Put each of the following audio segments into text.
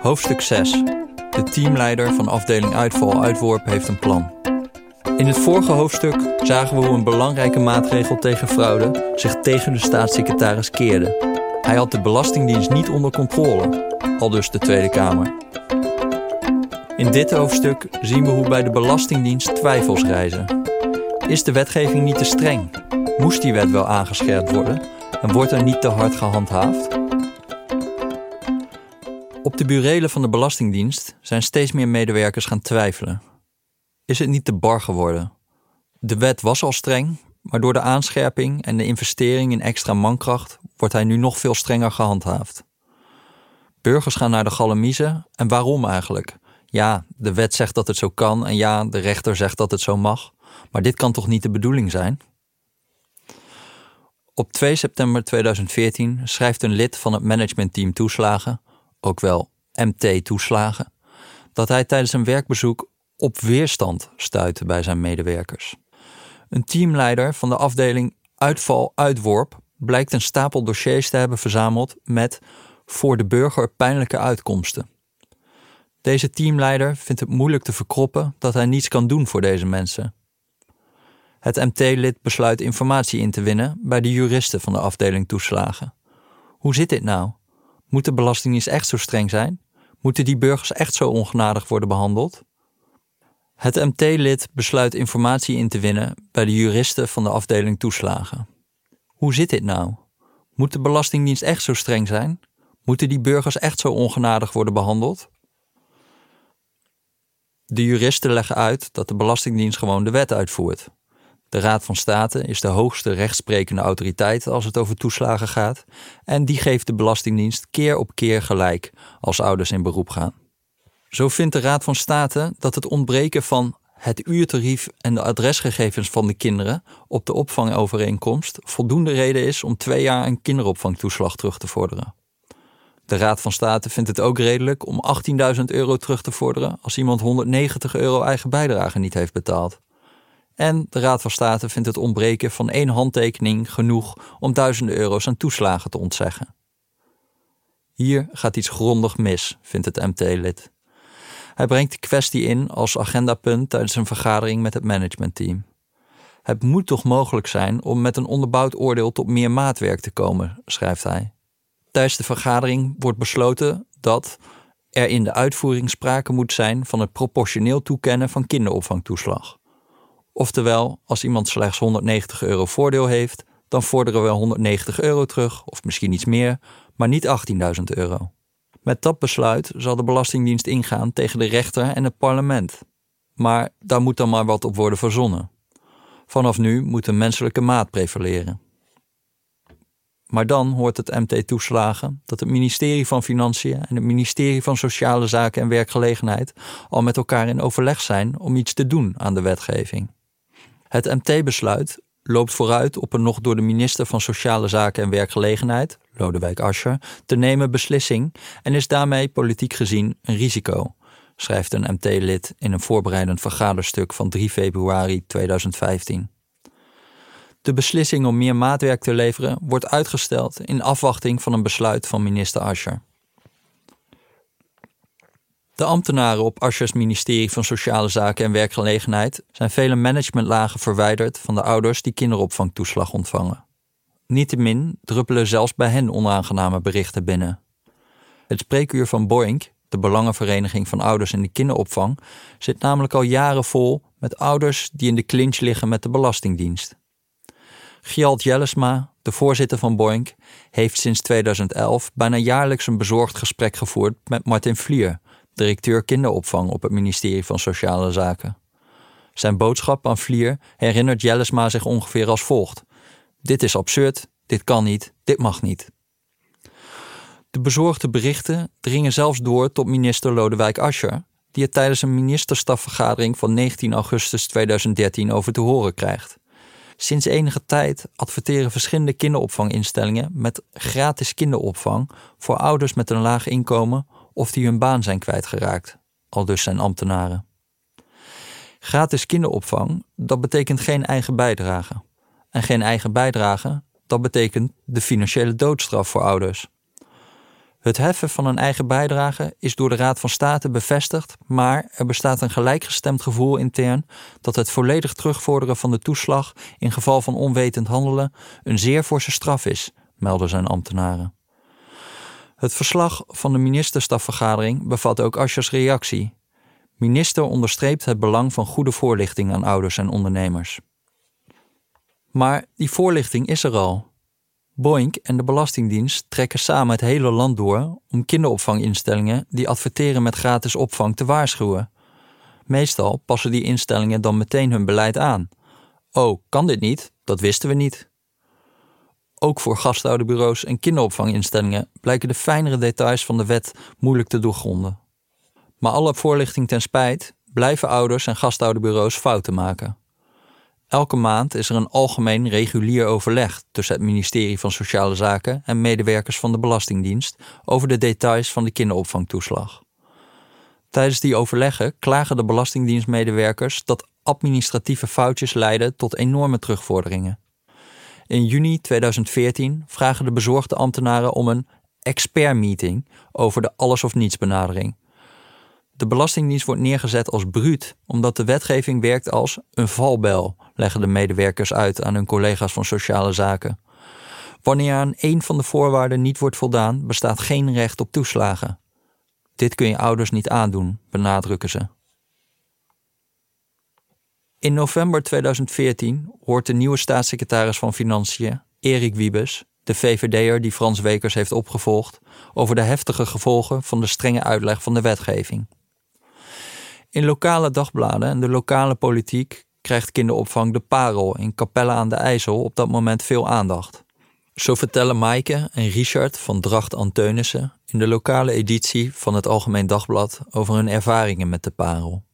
Hoofdstuk 6. De teamleider van afdeling uitval uitworp heeft een plan. In het vorige hoofdstuk zagen we hoe een belangrijke maatregel tegen fraude zich tegen de staatssecretaris keerde. Hij had de Belastingdienst niet onder controle, al dus de Tweede Kamer. In dit hoofdstuk zien we hoe bij de Belastingdienst twijfels reizen. Is de wetgeving niet te streng? Moest die wet wel aangescherpt worden? En wordt er niet te hard gehandhaafd? Op de burelen van de Belastingdienst zijn steeds meer medewerkers gaan twijfelen. Is het niet te bar geworden? De wet was al streng, maar door de aanscherping en de investering in extra mankracht wordt hij nu nog veel strenger gehandhaafd. Burgers gaan naar de galamiezen en waarom eigenlijk? Ja, de wet zegt dat het zo kan en ja, de rechter zegt dat het zo mag, maar dit kan toch niet de bedoeling zijn? Op 2 september 2014 schrijft een lid van het managementteam toeslagen, ook wel MT toeslagen, dat hij tijdens een werkbezoek op weerstand stuitte bij zijn medewerkers. Een teamleider van de afdeling uitval-uitworp blijkt een stapel dossiers te hebben verzameld met voor de burger pijnlijke uitkomsten. Deze teamleider vindt het moeilijk te verkroppen dat hij niets kan doen voor deze mensen. Het MT-lid besluit informatie in te winnen bij de juristen van de afdeling toeslagen. Hoe zit dit nou? Moet de Belastingdienst echt zo streng zijn? Moeten die burgers echt zo ongenadig worden behandeld? Het MT-lid besluit informatie in te winnen bij de juristen van de afdeling toeslagen. Hoe zit dit nou? Moet de Belastingdienst echt zo streng zijn? Moeten die burgers echt zo ongenadig worden behandeld? De juristen leggen uit dat de Belastingdienst gewoon de wet uitvoert. De Raad van State is de hoogste rechtsprekende autoriteit als het over toeslagen gaat, en die geeft de Belastingdienst keer op keer gelijk als ouders in beroep gaan. Zo vindt de Raad van State dat het ontbreken van het uurtarief en de adresgegevens van de kinderen op de opvangovereenkomst voldoende reden is om twee jaar een kinderopvangtoeslag terug te vorderen. De Raad van State vindt het ook redelijk om 18.000 euro terug te vorderen als iemand 190 euro eigen bijdrage niet heeft betaald. En de Raad van State vindt het ontbreken van één handtekening genoeg om duizenden euro's aan toeslagen te ontzeggen. Hier gaat iets grondig mis, vindt het MT-lid. Hij brengt de kwestie in als agendapunt tijdens een vergadering met het managementteam. Het moet toch mogelijk zijn om met een onderbouwd oordeel tot meer maatwerk te komen, schrijft hij. Tijdens de vergadering wordt besloten dat er in de uitvoering sprake moet zijn van het proportioneel toekennen van kinderopvangtoeslag. Oftewel, als iemand slechts 190 euro voordeel heeft, dan vorderen we 190 euro terug, of misschien iets meer, maar niet 18.000 euro. Met dat besluit zal de Belastingdienst ingaan tegen de rechter en het parlement. Maar daar moet dan maar wat op worden verzonnen. Vanaf nu moet een menselijke maat prevaleren. Maar dan hoort het MT toeslagen dat het ministerie van Financiën en het ministerie van Sociale Zaken en Werkgelegenheid al met elkaar in overleg zijn om iets te doen aan de wetgeving. Het MT-besluit loopt vooruit op een nog door de minister van Sociale Zaken en Werkgelegenheid, Lodewijk Asscher, te nemen beslissing en is daarmee politiek gezien een risico, schrijft een MT-lid in een voorbereidend vergaderstuk van 3 februari 2015. De beslissing om meer maatwerk te leveren wordt uitgesteld in afwachting van een besluit van minister Asscher. De ambtenaren op Aschers ministerie van Sociale Zaken en Werkgelegenheid zijn vele managementlagen verwijderd van de ouders die kinderopvangtoeslag ontvangen. Niettemin druppelen zelfs bij hen onaangename berichten binnen. Het spreekuur van Boink, de Belangenvereniging van Ouders in de Kinderopvang, zit namelijk al jaren vol met ouders die in de clinch liggen met de Belastingdienst. Gjalt Jellesma, de voorzitter van Boink, heeft sinds 2011 bijna jaarlijks een bezorgd gesprek gevoerd met Martin Vlier, directeur kinderopvang op het ministerie van Sociale Zaken. Zijn boodschap aan Vlier herinnert Jellesma zich ongeveer als volgt: Dit is absurd, dit kan niet, dit mag niet. De bezorgde berichten dringen zelfs door tot minister Lodewijk Asscher, die het tijdens een ministerstafvergadering van 19 augustus 2013 over te horen krijgt. Sinds enige tijd adverteren verschillende kinderopvanginstellingen met gratis kinderopvang voor ouders met een laag inkomen of die hun baan zijn kwijtgeraakt, al dus zijn ambtenaren. Gratis kinderopvang, dat betekent geen eigen bijdrage. en geen eigen bijdrage, dat betekent de financiële doodstraf voor ouders. Het heffen van een eigen bijdrage is door de Raad van State bevestigd, maar er bestaat een gelijkgestemd gevoel intern dat het volledig terugvorderen van de toeslag in geval van onwetend handelen een zeer forse straf is, melden zijn ambtenaren. Het verslag van de ministerstafvergadering bevat ook Aschers reactie. Minister onderstreept het belang van goede voorlichting aan ouders en ondernemers. Maar die voorlichting is er al. Boink en de Belastingdienst trekken samen het hele land door om kinderopvanginstellingen die adverteren met gratis opvang te waarschuwen. Meestal passen die instellingen dan meteen hun beleid aan. Oh, kan dit niet? Dat wisten we niet. Ook voor gasthouderbureaus en kinderopvanginstellingen blijken de fijnere details van de wet moeilijk te doorgronden. Maar alle voorlichting ten spijt blijven ouders en gasthouderbureaus fouten maken. Elke maand is er een algemeen regulier overleg tussen het ministerie van Sociale Zaken en medewerkers van de Belastingdienst over de details van de kinderopvangtoeslag. Tijdens die overleggen klagen de Belastingdienstmedewerkers dat administratieve foutjes leiden tot enorme terugvorderingen. In juni 2014 vragen de bezorgde ambtenaren om een expertmeeting over de alles of niets benadering. De Belastingdienst wordt neergezet als bruut, omdat de wetgeving werkt als een valbel, leggen de medewerkers uit aan hun collega's van sociale zaken. Wanneer aan één van de voorwaarden niet wordt voldaan, bestaat geen recht op toeslagen. Dit kun je ouders niet aandoen, benadrukken ze. In november 2014 hoort de nieuwe staatssecretaris van Financiën, Erik Wiebes, de VVD'er die Frans Wekers heeft opgevolgd, over de heftige gevolgen van de strenge uitleg van de wetgeving. In lokale dagbladen en de lokale politiek krijgt kinderopvang De Parel in Capelle aan de IJssel op dat moment veel aandacht. Zo vertellen Maaike en Richard van Dracht Anteunissen in de lokale editie van het Algemeen Dagblad over hun ervaringen met De Parel.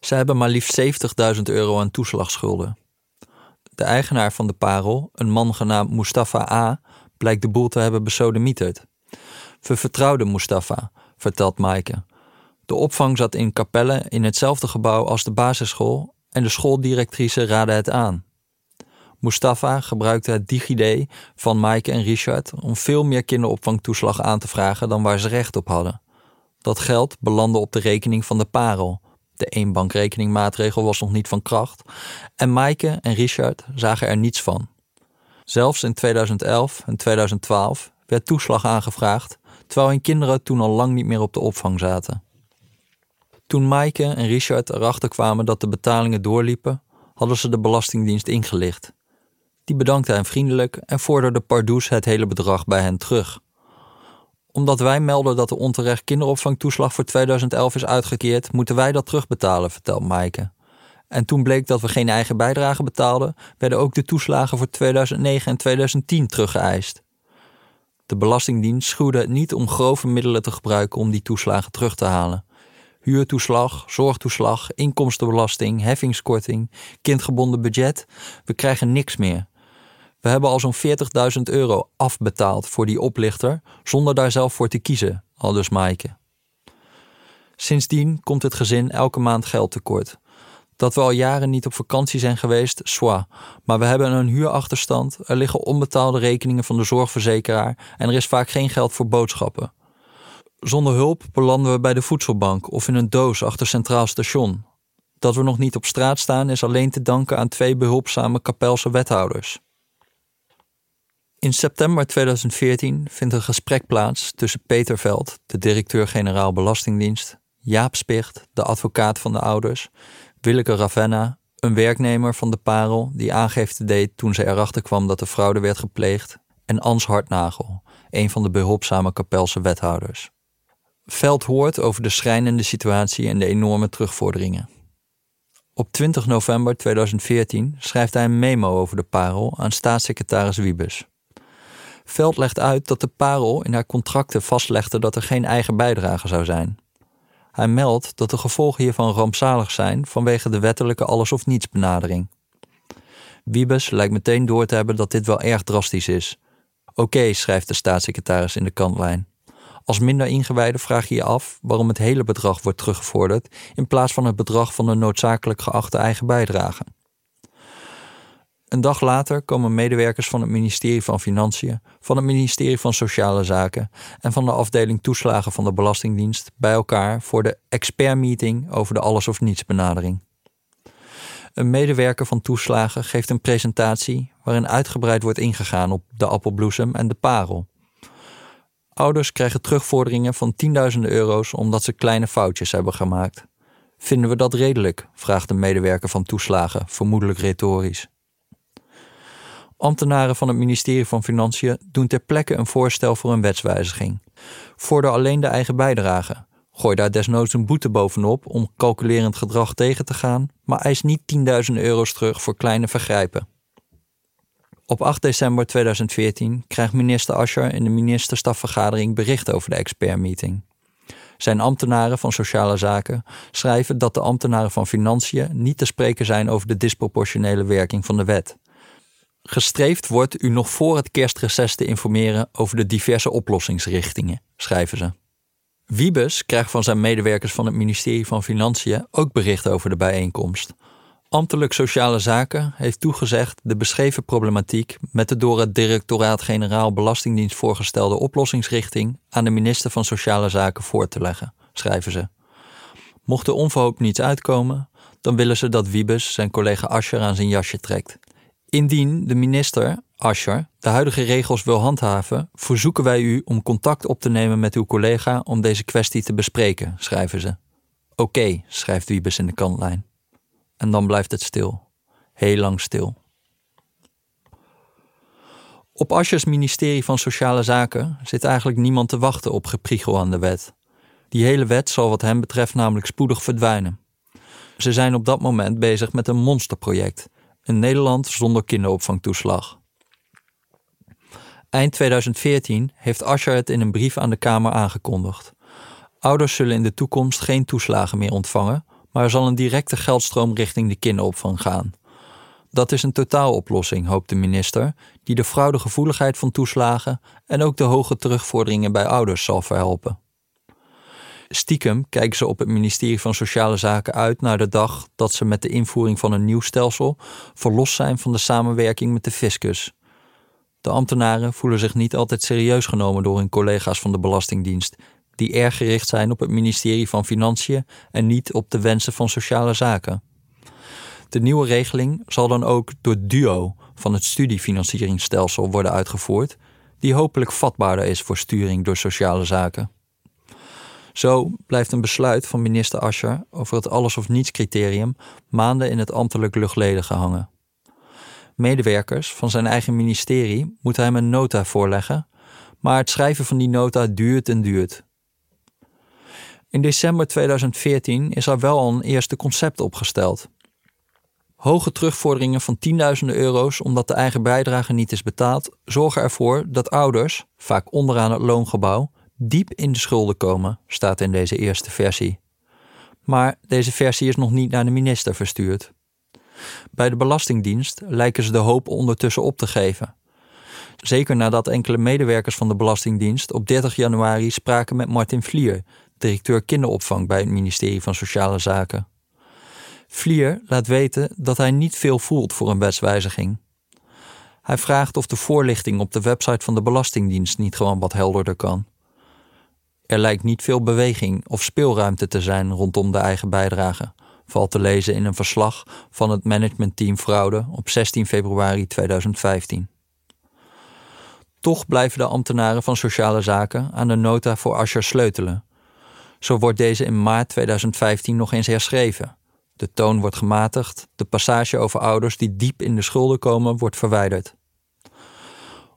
Zij hebben maar liefst 70.000 euro aan toeslagschulden. De eigenaar van De Parel, een man genaamd Mustafa A., blijkt de boel te hebben besodemieterd. We vertrouwden Mustafa, vertelt Maaike. De opvang zat in Capelle in hetzelfde gebouw als de basisschool en de schooldirectrice raadde het aan. Mustafa gebruikte het DigiD van Maaike en Richard om veel meer kinderopvangtoeslag aan te vragen dan waar ze recht op hadden. Dat geld belandde op de rekening van de parel. De eenbankrekeningmaatregel was nog niet van kracht en Maaike en Richard zagen er niets van. Zelfs in 2011 en 2012 werd toeslag aangevraagd, terwijl hun kinderen toen al lang niet meer op de opvang zaten. Toen Maaike en Richard erachter kwamen dat de betalingen doorliepen, hadden ze de Belastingdienst ingelicht. Die bedankte hen vriendelijk en vorderde pardoes het hele bedrag bij hen terug. Omdat wij melden dat de onterecht kinderopvangtoeslag voor 2011 is uitgekeerd, moeten wij dat terugbetalen, vertelt Maaike. En toen bleek dat we geen eigen bijdrage betaalden, werden ook de toeslagen voor 2009 en 2010 teruggeëist. De Belastingdienst schuwde het niet om grove middelen te gebruiken om die toeslagen terug te halen huurtoeslag, zorgtoeslag, inkomstenbelasting, heffingskorting, kindgebonden budget. We krijgen niks meer. We hebben al zo'n 40.000 euro afbetaald voor die oplichter, zonder daar zelf voor te kiezen, al dus Maaike. Sindsdien komt het gezin elke maand geld tekort. Dat we al jaren niet op vakantie zijn geweest, soit. Maar we hebben een huurachterstand, er liggen onbetaalde rekeningen van de zorgverzekeraar en er is vaak geen geld voor boodschappen. Zonder hulp belanden we bij de voedselbank of in een doos achter Centraal Station. Dat we nog niet op straat staan is alleen te danken aan twee behulpzame Kapelse wethouders. In september 2014 vindt een gesprek plaats tussen Peter Veld, de directeur-generaal Belastingdienst, Jaap Spicht, de advocaat van de ouders, Willeke Ravenna, een werknemer van de Parel die aangifte deed toen ze erachter kwam dat de fraude werd gepleegd, en Ans Hartnagel, een van de behulpzame Kapelse wethouders. Veld hoort over de schrijnende situatie en de enorme terugvorderingen. Op 20 november 2014 schrijft hij een memo over de parel aan staatssecretaris Wiebes. Veld legt uit dat de parel in haar contracten vastlegde dat er geen eigen bijdrage zou zijn. Hij meldt dat de gevolgen hiervan rampzalig zijn vanwege de wettelijke alles of niets benadering. Wiebes lijkt meteen door te hebben dat dit wel erg drastisch is. Oké, schrijft de staatssecretaris in de kantlijn. Als minder ingewijde vraag je je af waarom het hele bedrag wordt teruggevorderd in plaats van het bedrag van de noodzakelijk geachte eigen bijdrage. Een dag later komen medewerkers van het ministerie van Financiën, van het ministerie van Sociale Zaken en van de afdeling toeslagen van de Belastingdienst bij elkaar voor de expertmeeting over de alles of niets benadering. Een medewerker van toeslagen geeft een presentatie waarin uitgebreid wordt ingegaan op de appelbloesem en de parel. Ouders krijgen terugvorderingen van tienduizenden euro's omdat ze kleine foutjes hebben gemaakt. Vinden we dat redelijk? vraagt een medewerker van toeslagen, vermoedelijk retorisch. Ambtenaren van het ministerie van Financiën doen ter plekke een voorstel voor een wetswijziging. Vorder alleen de eigen bijdrage. Gooi daar desnoods een boete bovenop om calculerend gedrag tegen te gaan, maar eis niet 10.000 euro's terug voor kleine vergrijpen. Op 8 december 2014 krijgt minister Ascher in de ministerstafvergadering bericht over de expertmeeting. Zijn ambtenaren van Sociale Zaken schrijven dat de ambtenaren van Financiën niet te spreken zijn over de disproportionele werking van de wet. Gestreefd wordt u nog voor het kerstreces te informeren over de diverse oplossingsrichtingen, schrijven ze. Wiebes krijgt van zijn medewerkers van het ministerie van Financiën ook bericht over de bijeenkomst. Ambtelijk Sociale Zaken heeft toegezegd de beschreven problematiek met de door het Directoraat-Generaal Belastingdienst voorgestelde oplossingsrichting aan de minister van Sociale Zaken voor te leggen, schrijven ze. Mocht er onverhoopt niets uitkomen, dan willen ze dat Wiebes zijn collega Ascher aan zijn jasje trekt. Indien de minister, Ascher, de huidige regels wil handhaven, verzoeken wij u om contact op te nemen met uw collega om deze kwestie te bespreken, schrijven ze. Oké, schrijft Wiebes in de kantlijn. En dan blijft het stil. Heel lang stil. Op Aschers ministerie van Sociale Zaken zit eigenlijk niemand te wachten op gepriegel aan de wet. Die hele wet zal wat hem betreft namelijk spoedig verdwijnen. Ze zijn op dat moment bezig met een monsterproject een Nederland zonder kinderopvangtoeslag. Eind 2014 heeft Asscher het in een brief aan de Kamer aangekondigd. Ouders zullen in de toekomst geen toeslagen meer ontvangen, maar er zal een directe geldstroom richting de kinderopvang gaan. Dat is een totaaloplossing, hoopt de minister, die de fraudegevoeligheid van toeslagen en ook de hoge terugvorderingen bij ouders zal verhelpen. Stiekem kijken ze op het ministerie van Sociale Zaken uit naar de dag dat ze met de invoering van een nieuw stelsel verlost zijn van de samenwerking met de fiscus. De ambtenaren voelen zich niet altijd serieus genomen door hun collega's van de Belastingdienst, die erg gericht zijn op het ministerie van Financiën en niet op de wensen van sociale zaken. De nieuwe regeling zal dan ook door DUO van het studiefinancieringsstelsel worden uitgevoerd, die hopelijk vatbaarder is voor sturing door sociale zaken. Zo blijft een besluit van minister Ascher over het alles of niets criterium maanden in het ambtelijk luchtledige hangen. Medewerkers van zijn eigen ministerie moeten hem een nota voorleggen, maar het schrijven van die nota duurt en duurt. In december 2014 is er wel al een eerste concept opgesteld. Hoge terugvorderingen van tienduizenden euro's omdat de eigen bijdrage niet is betaald, zorgen ervoor dat ouders, vaak onderaan het loongebouw, diep in de schulden komen, staat in deze eerste versie. Maar deze versie is nog niet naar de minister verstuurd. Bij de Belastingdienst lijken ze de hoop ondertussen op te geven. Zeker nadat enkele medewerkers van de Belastingdienst op 30 januari spraken met Martin Vlier, directeur kinderopvang bij het ministerie van Sociale Zaken. Vlier laat weten dat hij niet veel voelt voor een wetswijziging. Hij vraagt of de voorlichting op de website van de Belastingdienst niet gewoon wat helderder kan. Er lijkt niet veel beweging of speelruimte te zijn rondom de eigen bijdrage, valt te lezen in een verslag van het managementteam Fraude op 16 februari 2015. Toch blijven de ambtenaren van sociale zaken aan de nota voor Ascher sleutelen. Zo wordt deze in maart 2015 nog eens herschreven. De toon wordt gematigd, de passage over ouders die diep in de schulden komen wordt verwijderd.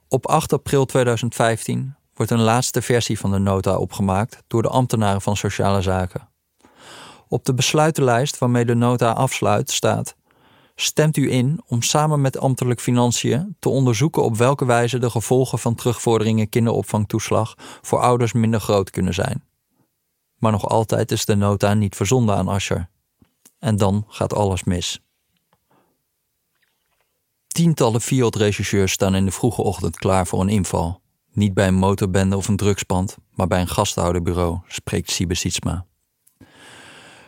Op 8 april 2015 wordt een laatste versie van de nota opgemaakt door de ambtenaren van Sociale Zaken. Op de besluitenlijst waarmee de nota afsluit staat: Stemt u in om samen met ambtelijk financiën te onderzoeken op welke wijze de gevolgen van terugvorderingen kinderopvangtoeslag voor ouders minder groot kunnen zijn. Maar nog altijd is de nota niet verzonden aan Ascher. En dan gaat alles mis. Tientallen Fiat-regisseurs staan in de vroege ochtend klaar voor een inval. Niet bij een motorbende of een drugspand, maar bij een gasthouderbureau, spreekt Siebe Sietsma.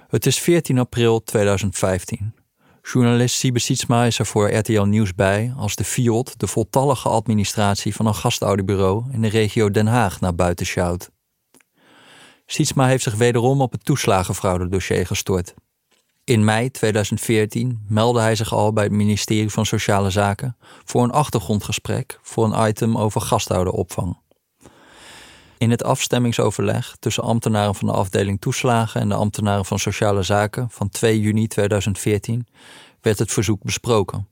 Het is 14 april 2015. Journalist Siebe Sietsma is er voor RTL Nieuws bij als de FIOD de voltallige administratie van een gastouderbureau in de regio Den Haag naar buiten sjouwt. Sietsma heeft zich wederom op het toeslagenfraudedossier gestort. In mei 2014 meldde hij zich al bij het ministerie van Sociale Zaken voor een achtergrondgesprek voor een item over gasthouderopvang. In het afstemmingsoverleg tussen ambtenaren van de afdeling toeslagen en de ambtenaren van Sociale Zaken van 2 juni 2014 werd het verzoek besproken.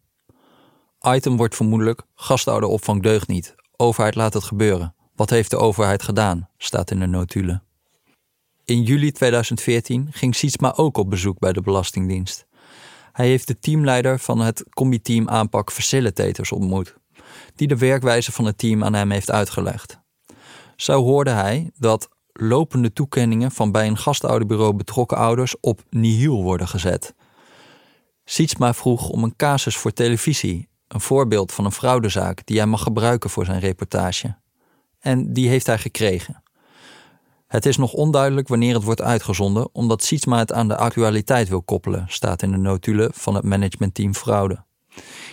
Item wordt vermoedelijk gastouderopvang deugt niet. Overheid laat het gebeuren. Wat heeft de overheid gedaan? staat in de notulen. In juli 2014 ging Sietsma ook op bezoek bij de Belastingdienst. Hij heeft de teamleider van het combi-team aanpak Facilitators ontmoet, die de werkwijze van het team aan hem heeft uitgelegd. Zo hoorde hij dat lopende toekenningen van bij een gastouderbureau betrokken ouders op nihil worden gezet. Sietsma vroeg om een casus voor televisie, een voorbeeld van een fraudezaak die hij mag gebruiken voor zijn reportage. En die heeft hij gekregen. Het is nog onduidelijk wanneer het wordt uitgezonden, omdat Sietsma het aan de actualiteit wil koppelen, staat in de notulen van het managementteam fraude.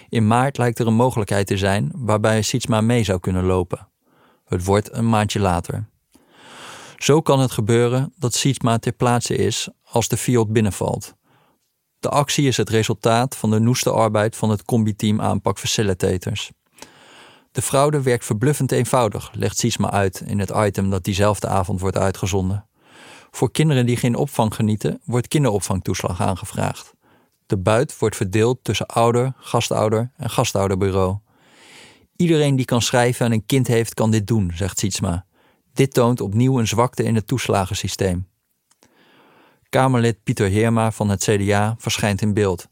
In maart lijkt er een mogelijkheid te zijn waarbij Sietsma mee zou kunnen lopen. Het wordt een maandje later. Zo kan het gebeuren dat Sietsma ter plaatse is als de Fiat binnenvalt. De actie is het resultaat van de noeste arbeid van het combi-team aanpak facilitators. De fraude werkt verbluffend eenvoudig, legt Sietsma uit in het item dat diezelfde avond wordt uitgezonden. Voor kinderen die geen opvang genieten, wordt kinderopvangtoeslag aangevraagd. De buit wordt verdeeld tussen ouder, gastouder en gastouderbureau. Iedereen die kan schrijven en een kind heeft, kan dit doen, zegt Sietsma. Dit toont opnieuw een zwakte in het toeslagensysteem. Kamerlid Pieter Heerma van het CDA verschijnt in beeld.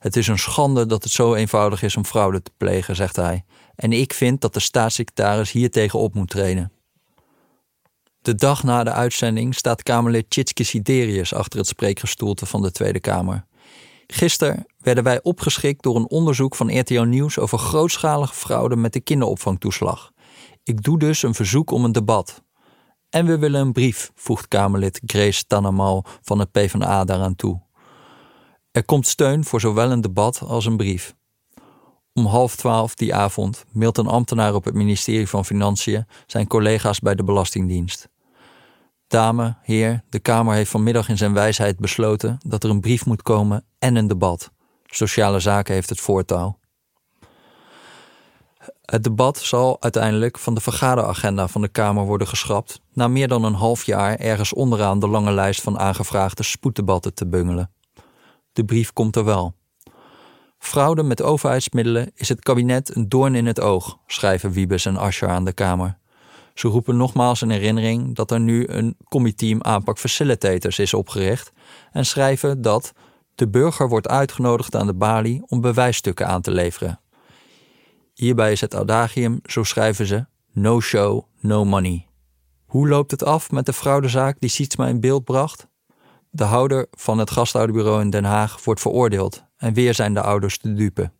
Het is een schande dat het zo eenvoudig is om fraude te plegen, zegt hij. En ik vind dat de staatssecretaris hier tegen op moet treden. De dag na de uitzending staat Kamerlid Tjitske Siderius achter het spreekgestoelte van de Tweede Kamer. Gisteren werden wij opgeschikt door een onderzoek van RTO Nieuws over grootschalige fraude met de kinderopvangtoeslag. Ik doe dus een verzoek om een debat. En we willen een brief, voegt Kamerlid Grace Tannemal van het PvdA daaraan toe. Er komt steun voor zowel een debat als een brief. Om half twaalf die avond mailt een ambtenaar op het ministerie van Financiën zijn collega's bij de Belastingdienst. Dame, heer, de Kamer heeft vanmiddag in zijn wijsheid besloten dat er een brief moet komen en een debat. Sociale Zaken heeft het voortouw. Het debat zal uiteindelijk van de vergaderagenda van de Kamer worden geschrapt, na meer dan een half jaar ergens onderaan de lange lijst van aangevraagde spoeddebatten te bungelen. De brief komt er wel. Fraude met overheidsmiddelen is het kabinet een doorn in het oog, schrijven Wiebes en Ascher aan de Kamer. Ze roepen nogmaals in herinnering dat er nu een comiteam aanpak facilitators is opgericht en schrijven dat de burger wordt uitgenodigd aan de balie om bewijsstukken aan te leveren. Hierbij is het adagium, zo schrijven ze, no show, no money. Hoe loopt het af met de fraudezaak die Sietsma in beeld bracht? De houder van het gastouderbureau in Den Haag wordt veroordeeld en weer zijn de ouders de dupe.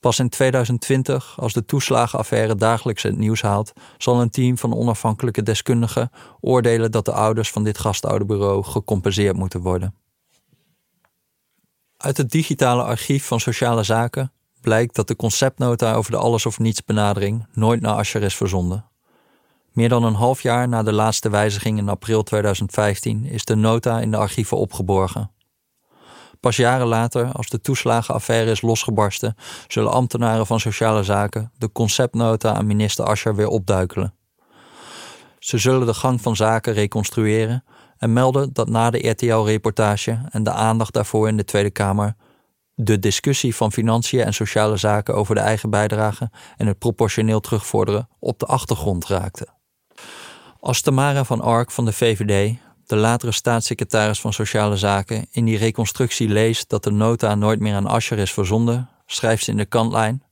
Pas in 2020, als de toeslagenaffaire dagelijks het nieuws haalt, zal een team van onafhankelijke deskundigen oordelen dat de ouders van dit gastouderbureau gecompenseerd moeten worden. Uit het digitale archief van Sociale Zaken blijkt dat de conceptnota over de alles of niets benadering nooit naar Ascher is verzonden. Meer dan een half jaar na de laatste wijziging in april 2015 is de nota in de archieven opgeborgen. Pas jaren later, als de toeslagenaffaire is losgebarsten, zullen ambtenaren van sociale zaken de conceptnota aan minister Ascher weer opduikelen. Ze zullen de gang van zaken reconstrueren en melden dat na de RTL-reportage en de aandacht daarvoor in de Tweede Kamer de discussie van financiën en sociale zaken over de eigen bijdrage en het proportioneel terugvorderen op de achtergrond raakte. Als Tamara van Ark van de VVD, de latere staatssecretaris van Sociale Zaken, in die reconstructie leest dat de nota nooit meer aan Ascher is verzonden, schrijft ze in de kantlijn: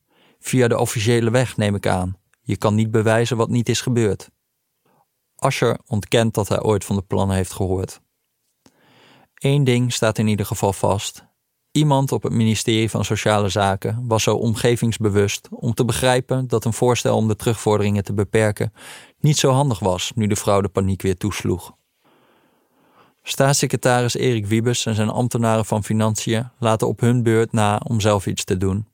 Via de officiële weg neem ik aan. Je kan niet bewijzen wat niet is gebeurd. Ascher ontkent dat hij ooit van de plannen heeft gehoord. Eén ding staat in ieder geval vast. Iemand op het ministerie van Sociale Zaken was zo omgevingsbewust om te begrijpen dat een voorstel om de terugvorderingen te beperken niet zo handig was nu de fraudepaniek weer toesloeg. Staatssecretaris Erik Wiebes en zijn ambtenaren van Financiën laten op hun beurt na om zelf iets te doen.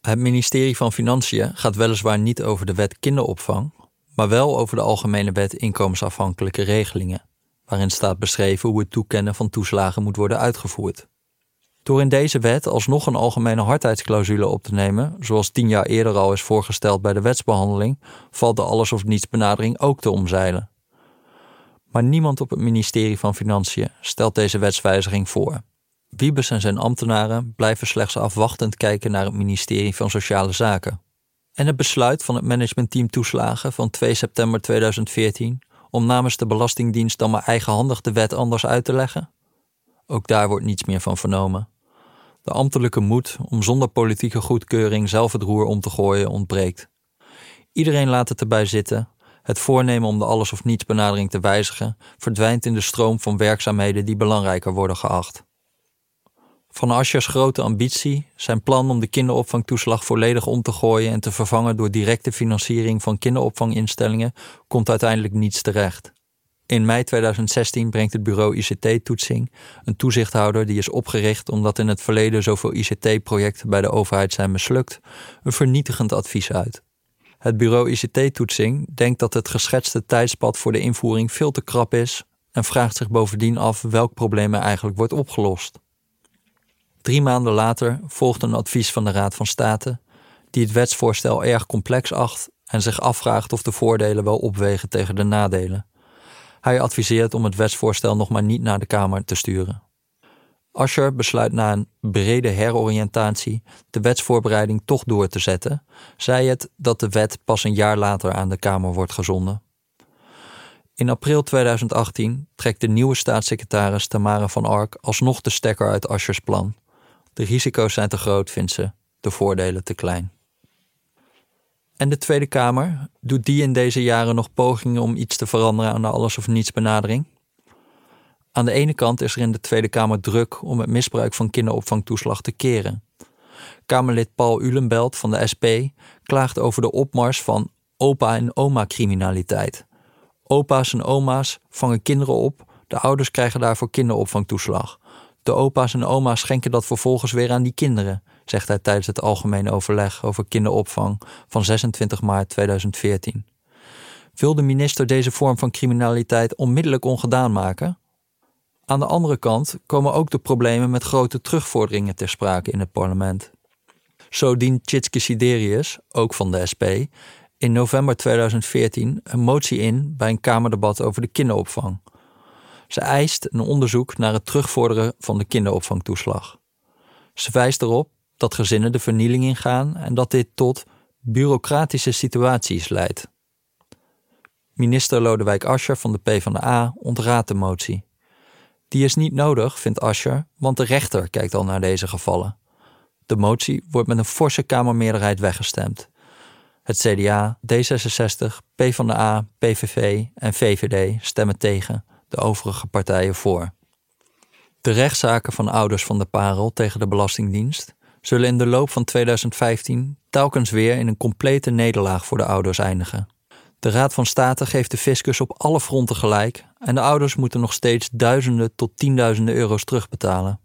Het ministerie van Financiën gaat weliswaar niet over de wet kinderopvang, maar wel over de Algemene Wet Inkomensafhankelijke Regelingen, waarin staat beschreven hoe het toekennen van toeslagen moet worden uitgevoerd. Door in deze wet alsnog een algemene hardheidsclausule op te nemen, zoals tien jaar eerder al is voorgesteld bij de wetsbehandeling, valt de alles of niets benadering ook te omzeilen. Maar niemand op het ministerie van Financiën stelt deze wetswijziging voor. Wiebes en zijn ambtenaren blijven slechts afwachtend kijken naar het ministerie van Sociale Zaken. En het besluit van het managementteam toeslagen van 2 september 2014 om namens de Belastingdienst dan maar eigenhandig de wet anders uit te leggen? Ook daar wordt niets meer van vernomen. De ambtelijke moed om zonder politieke goedkeuring zelf het roer om te gooien ontbreekt. Iedereen laat het erbij zitten. Het voornemen om de alles of niets benadering te wijzigen verdwijnt in de stroom van werkzaamheden die belangrijker worden geacht. Van Aschers grote ambitie, zijn plan om de kinderopvangtoeslag volledig om te gooien en te vervangen door directe financiering van kinderopvanginstellingen, komt uiteindelijk niets terecht. In mei 2016 brengt het bureau ICT-toetsing, een toezichthouder die is opgericht omdat in het verleden zoveel ICT-projecten bij de overheid zijn mislukt, een vernietigend advies uit. Het bureau ICT-toetsing denkt dat het geschetste tijdspad voor de invoering veel te krap is en vraagt zich bovendien af welk probleem er eigenlijk wordt opgelost. Drie maanden later volgt een advies van de Raad van State, die het wetsvoorstel erg complex acht en zich afvraagt of de voordelen wel opwegen tegen de nadelen. Hij adviseert om het wetsvoorstel nog maar niet naar de Kamer te sturen. Ascher besluit na een brede heroriëntatie de wetsvoorbereiding toch door te zetten, zij het dat de wet pas een jaar later aan de Kamer wordt gezonden. In april 2018 trekt de nieuwe staatssecretaris Tamara van Ark alsnog de stekker uit Aschers plan. De risico's zijn te groot, vindt ze, de voordelen te klein. En de Tweede Kamer, doet die in deze jaren nog pogingen om iets te veranderen aan de alles of niets benadering? Aan de ene kant is er in de Tweede Kamer druk om het misbruik van kinderopvangtoeslag te keren. Kamerlid Paul Ulenbelt van de SP klaagt over de opmars van opa- en oma-criminaliteit. Opa's en oma's vangen kinderen op, de ouders krijgen daarvoor kinderopvangtoeslag. De opa's en oma's schenken dat vervolgens weer aan die kinderen, zegt hij tijdens het algemene overleg over kinderopvang van 26 maart 2014. Wil de minister deze vorm van criminaliteit onmiddellijk ongedaan maken? Aan de andere kant komen ook de problemen met grote terugvorderingen ter sprake in het parlement. Zo dient Tjitske Siderius, ook van de SP, in november 2014 een motie in bij een Kamerdebat over de kinderopvang. Ze eist een onderzoek naar het terugvorderen van de kinderopvangtoeslag. Ze wijst erop dat gezinnen de vernieling ingaan en dat dit tot bureaucratische situaties leidt. Minister Lodewijk Asscher van de PvdA ontraadt de motie. Die is niet nodig, vindt Asscher, want de rechter kijkt al naar deze gevallen. De motie wordt met een forse Kamermeerderheid weggestemd. Het CDA, D66, PvdA, PVV en VVD stemmen tegen, de overige partijen voor. De rechtszaken van ouders van de parel tegen de Belastingdienst zullen in de loop van 2015 telkens weer in een complete nederlaag voor de ouders eindigen. De Raad van State geeft de fiscus op alle fronten gelijk en de ouders moeten nog steeds duizenden tot tienduizenden euro's terugbetalen.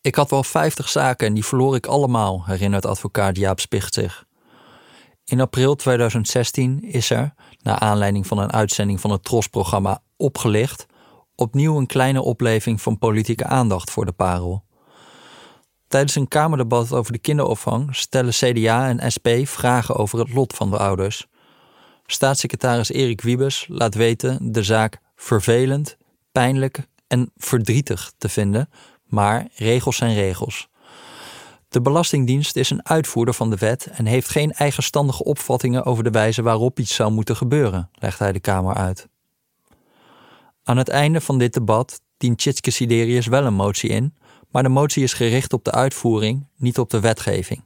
Ik had wel 50 zaken en die verloor ik allemaal, herinnert advocaat Jaap Spicht zich. In april 2016 is er, naar aanleiding van een uitzending van het TROS-programma Opgelicht, opnieuw een kleine opleving van politieke aandacht voor de parel. Tijdens een Kamerdebat over de kinderopvang stellen CDA en SP vragen over het lot van de ouders. Staatssecretaris Erik Wiebes laat weten de zaak vervelend, pijnlijk en verdrietig te vinden, maar regels zijn regels. De Belastingdienst is een uitvoerder van de wet en heeft geen eigenstandige opvattingen over de wijze waarop iets zou moeten gebeuren, legt hij de Kamer uit. Aan het einde van dit debat dient Tjitske Siderius wel een motie in, maar de motie is gericht op de uitvoering, niet op de wetgeving.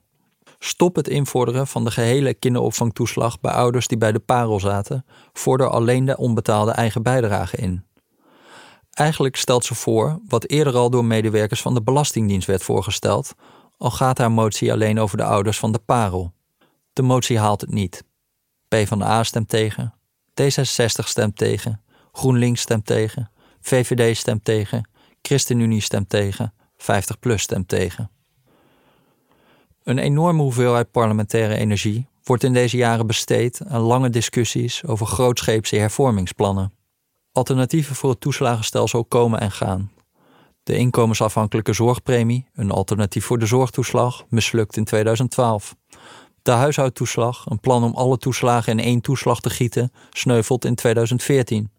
Stop het invorderen van de gehele kinderopvangtoeslag bij ouders die bij de parel zaten, vorder alleen de onbetaalde eigen bijdrage in. Eigenlijk stelt ze voor wat eerder al door medewerkers van de Belastingdienst werd voorgesteld, al gaat haar motie alleen over de ouders van de parel. De motie haalt het niet. PvdA stemt tegen, D66 stemt tegen, GroenLinks stemt tegen, VVD stemt tegen, ChristenUnie stemt tegen, 50PLUS stemt tegen. Een enorme hoeveelheid parlementaire energie wordt in deze jaren besteed aan lange discussies over grootscheepse hervormingsplannen. Alternatieven voor het toeslagenstelsel komen en gaan. De inkomensafhankelijke zorgpremie, een alternatief voor de zorgtoeslag, mislukt in 2012. De huishoudtoeslag, een plan om alle toeslagen in één toeslag te gieten, sneuvelt in 2014.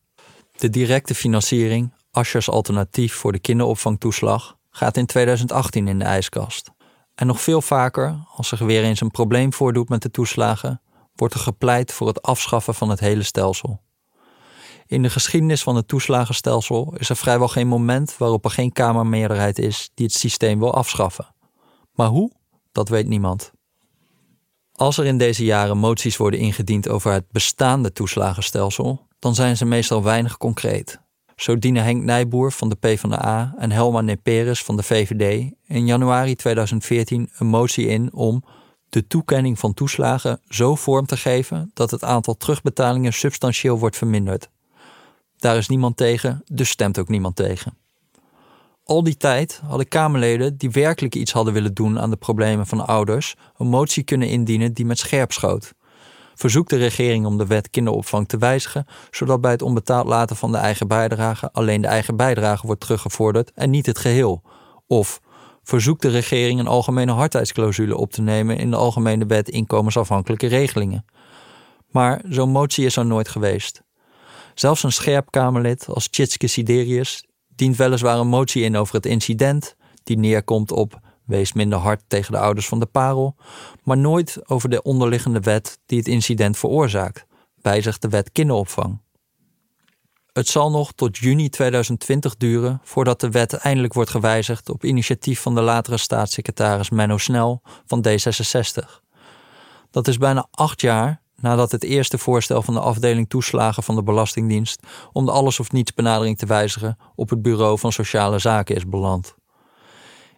De directe financiering, Aschers alternatief voor de kinderopvangtoeslag, gaat in 2018 in de ijskast. En nog veel vaker, als er weer eens een probleem voordoet met de toeslagen, wordt er gepleit voor het afschaffen van het hele stelsel. In de geschiedenis van het toeslagenstelsel is er vrijwel geen moment waarop er geen Kamermeerderheid is die het systeem wil afschaffen. Maar hoe? Dat weet niemand. Als er in deze jaren moties worden ingediend over het bestaande toeslagenstelsel, dan zijn ze meestal weinig concreet. Zo dienen Henk Nijboer van de PvdA en Helma Neperes van de VVD in januari 2014 een motie in om de toekenning van toeslagen zo vorm te geven dat het aantal terugbetalingen substantieel wordt verminderd. Daar is niemand tegen, dus stemt ook niemand tegen. Al die tijd hadden Kamerleden die werkelijk iets hadden willen doen aan de problemen van ouders een motie kunnen indienen die met scherp schoot. Verzoekt de regering om de wet kinderopvang te wijzigen, zodat bij het onbetaald laten van de eigen bijdrage alleen de eigen bijdrage wordt teruggevorderd en niet het geheel. Of verzoekt de regering een algemene hardheidsclausule op te nemen in de algemene wet inkomensafhankelijke regelingen. Maar zo'n motie is er nooit geweest. Zelfs een scherp Kamerlid als Tjitske Siderius dient weliswaar een motie in over het incident, die neerkomt op wees minder hard tegen de ouders van de parel, maar nooit over de onderliggende wet die het incident veroorzaakt, wijzigt de wet kinderopvang. Het zal nog tot juni 2020 duren voordat de wet eindelijk wordt gewijzigd op initiatief van de latere staatssecretaris Menno Snel van D66. Dat is bijna acht jaar nadat het eerste voorstel van de afdeling toeslagen van de Belastingdienst om de alles of niets benadering te wijzigen op het Bureau van Sociale Zaken is beland.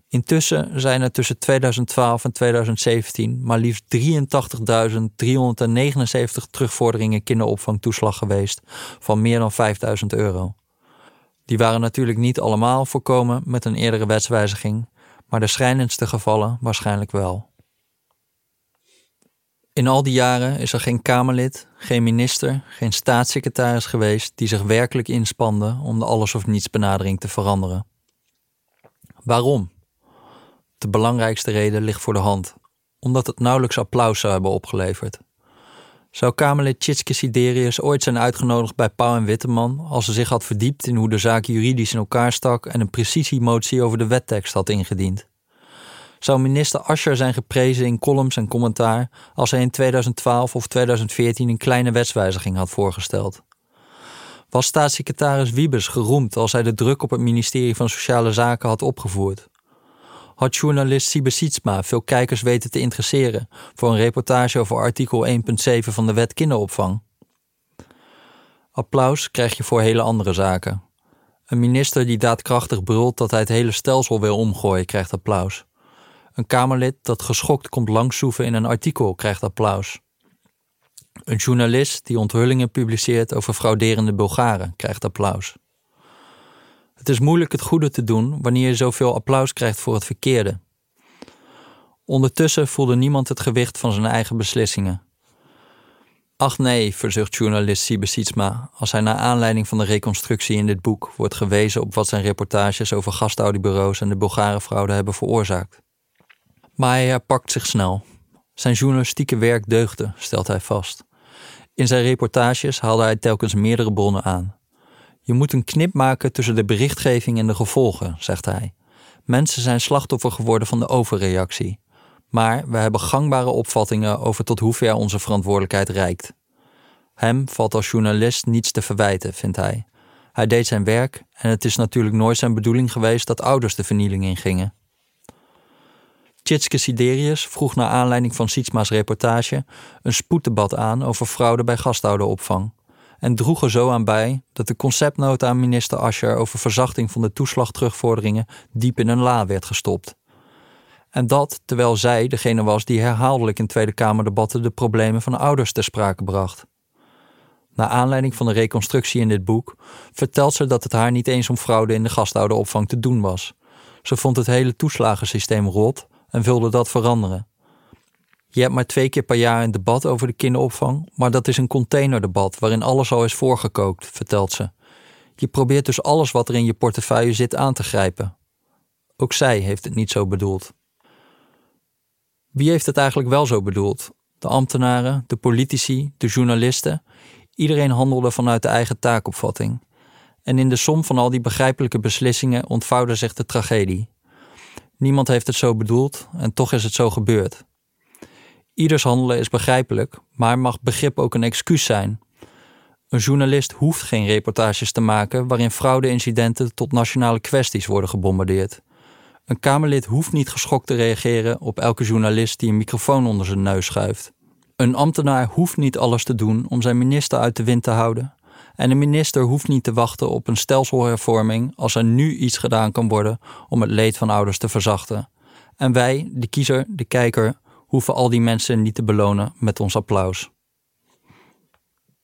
Intussen zijn er tussen 2012 en 2017 maar liefst 83.379 terugvorderingen kinderopvangtoeslag geweest van meer dan 5.000 euro. Die waren natuurlijk niet allemaal voorkomen met een eerdere wetswijziging, maar de schrijnendste gevallen waarschijnlijk wel. In al die jaren is er geen Kamerlid, geen minister, geen staatssecretaris geweest die zich werkelijk inspande om de alles of niets benadering te veranderen. Waarom? De belangrijkste reden ligt voor de hand, omdat het nauwelijks applaus zou hebben opgeleverd. Zou Kamerlid Tjitske Siderius ooit zijn uitgenodigd bij Pauw en Witteman als ze zich had verdiept in hoe de zaak juridisch in elkaar stak en een precisiemotie over de wettekst had ingediend? Zou minister Ascher zijn geprezen in columns en commentaar als hij in 2012 of 2014 een kleine wetswijziging had voorgesteld? Was staatssecretaris Wiebes geroemd als hij de druk op het ministerie van Sociale Zaken had opgevoerd? Had journalist Sietsma veel kijkers weten te interesseren voor een reportage over artikel 1.7 van de wet kinderopvang. Applaus krijg je voor hele andere zaken. Een minister die daadkrachtig brult dat hij het hele stelsel wil omgooien, krijgt applaus. Een Kamerlid dat geschokt komt langszoeven in een artikel krijgt applaus. Een journalist die onthullingen publiceert over frauderende Bulgaren krijgt applaus. Het is moeilijk het goede te doen wanneer je zoveel applaus krijgt voor het verkeerde. Ondertussen voelde niemand het gewicht van zijn eigen beslissingen. Ach nee, verzucht journalist Siebe Sietsma als hij naar aanleiding van de reconstructie in dit boek wordt gewezen op wat zijn reportages over gastouderbureaus en de Bulgarenfraude hebben veroorzaakt. Maar hij herpakt zich snel. Zijn journalistieke werk deugde, stelt hij vast. In zijn reportages haalde hij telkens meerdere bronnen aan. Je moet een knip maken tussen de berichtgeving en de gevolgen, zegt hij. Mensen zijn slachtoffer geworden van de overreactie. Maar we hebben gangbare opvattingen over tot hoever onze verantwoordelijkheid reikt. Hem valt als journalist niets te verwijten, vindt hij. Hij deed zijn werk en het is natuurlijk nooit zijn bedoeling geweest dat ouders de vernieling ingingen. Tjitske Siderius vroeg naar aanleiding van Sietsma's reportage een spoeddebat aan over fraude bij gastouderopvang en droeg er zo aan bij dat de conceptnota aan minister Ascher over verzachting van de toeslagterugvorderingen diep in een la werd gestopt. En dat terwijl zij degene was die herhaaldelijk in Tweede Kamerdebatten de problemen van ouders ter sprake bracht. naar aanleiding van de reconstructie in dit boek, vertelt ze dat het haar niet eens om fraude in de gastouderopvang te doen was. Ze vond het hele toeslagensysteem rot en wilde dat veranderen. Je hebt maar twee keer per jaar een debat over de kinderopvang, maar dat is een containerdebat waarin alles al is voorgekookt, vertelt ze. Je probeert dus alles wat er in je portefeuille zit aan te grijpen. Ook zij heeft het niet zo bedoeld. Wie heeft het eigenlijk wel zo bedoeld? De ambtenaren, de politici, de journalisten. Iedereen handelde vanuit de eigen taakopvatting. En in de som van al die begrijpelijke beslissingen ontvouwde zich de tragedie. Niemand heeft het zo bedoeld en toch is het zo gebeurd. Ieders handelen is begrijpelijk, maar mag begrip ook een excuus zijn. Een journalist hoeft geen reportages te maken waarin fraudeincidenten tot nationale kwesties worden gebombardeerd. Een Kamerlid hoeft niet geschokt te reageren op elke journalist die een microfoon onder zijn neus schuift. Een ambtenaar hoeft niet alles te doen om zijn minister uit de wind te houden. En een minister hoeft niet te wachten op een stelselhervorming als er nu iets gedaan kan worden om het leed van ouders te verzachten. En wij, de kiezer, de kijker, hoeven al die mensen niet te belonen met ons applaus.